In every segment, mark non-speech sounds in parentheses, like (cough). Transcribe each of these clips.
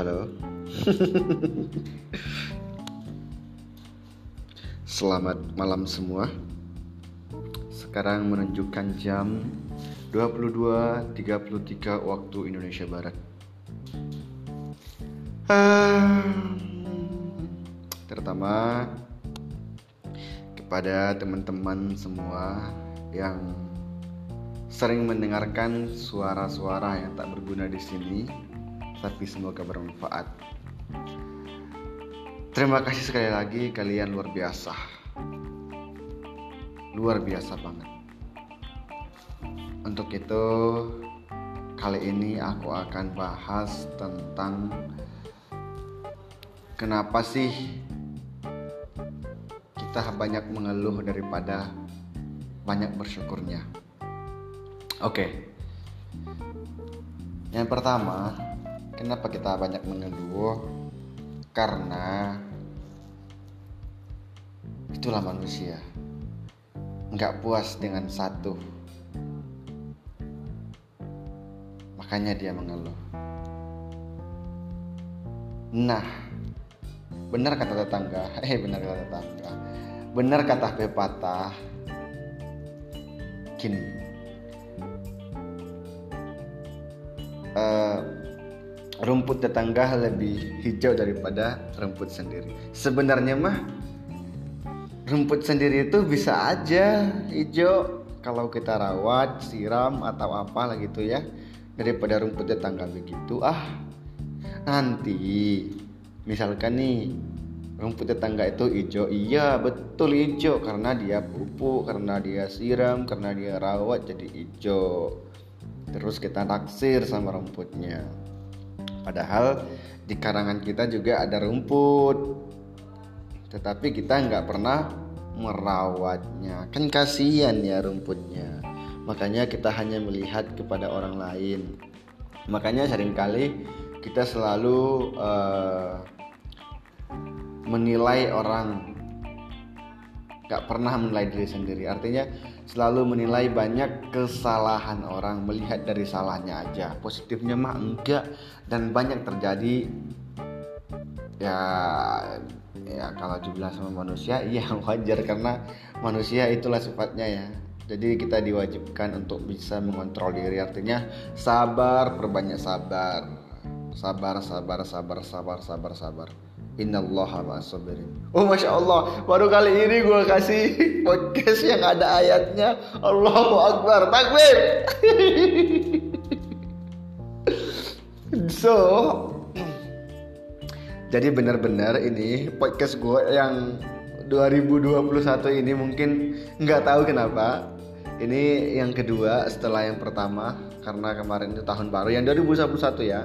Halo. (laughs) Selamat malam semua. Sekarang menunjukkan jam 22.33 waktu Indonesia Barat. Terutama kepada teman-teman semua yang sering mendengarkan suara-suara yang tak berguna di sini, tapi semoga bermanfaat. Terima kasih sekali lagi, kalian luar biasa, luar biasa banget. Untuk itu, kali ini aku akan bahas tentang kenapa sih kita banyak mengeluh daripada banyak bersyukurnya. Oke. Yang pertama, kenapa kita banyak mengeluh? Karena itulah manusia. Nggak puas dengan satu. Makanya dia mengeluh. Nah, benar kata tetangga, (laughs) eh benar kata tetangga. Benar kata pepatah. Gini, uh, rumput tetangga lebih hijau daripada rumput sendiri. Sebenarnya mah rumput sendiri itu bisa aja hijau. Kalau kita rawat, siram atau apa lah gitu ya daripada rumput tetangga begitu. Ah, nanti misalkan nih rumput tetangga itu hijau. Iya betul hijau. Karena dia pupuk karena dia siram karena dia rawat jadi hijau. Terus kita naksir sama rumputnya padahal di karangan kita juga ada rumput. Tetapi kita nggak pernah merawatnya. Kan kasihan ya rumputnya. Makanya kita hanya melihat kepada orang lain. Makanya sering kali kita selalu uh, menilai orang gak pernah menilai diri sendiri. Artinya selalu menilai banyak kesalahan orang melihat dari salahnya aja. Positifnya mah enggak dan banyak terjadi. Ya ya kalau dibilang sama manusia (laughs) iya wajar karena manusia itulah sifatnya ya. Jadi kita diwajibkan untuk bisa mengontrol diri. Artinya sabar perbanyak sabar sabar sabar sabar sabar sabar sabar Innallaha ma'asabirin. Oh masya Allah, baru kali ini gue kasih (laughs) podcast yang ada ayatnya. Allahu Akbar, takbir. (laughs) so, jadi benar-benar ini podcast gue yang 2021 ini mungkin nggak tahu kenapa. Ini yang kedua setelah yang pertama karena kemarin itu tahun baru yang 2021 ya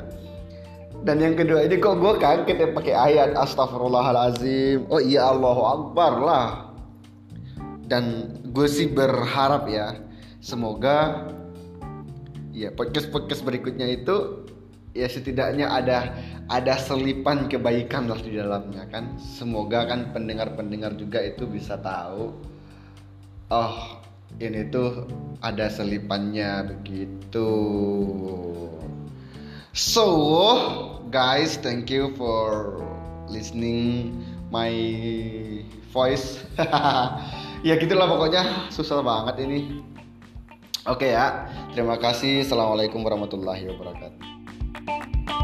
dan yang kedua ini kok gue kaget ya pakai ayat Astagfirullahalazim. Oh iya Allahu Akbar lah. Dan gue sih berharap ya semoga ya podcast podcast berikutnya itu ya setidaknya ada ada selipan kebaikan lah di dalamnya kan. Semoga kan pendengar-pendengar juga itu bisa tahu. Oh ini tuh ada selipannya begitu. So, guys, thank you for listening my voice. (laughs) ya gitulah pokoknya susah banget ini. Oke ya, terima kasih. Assalamualaikum warahmatullahi wabarakatuh.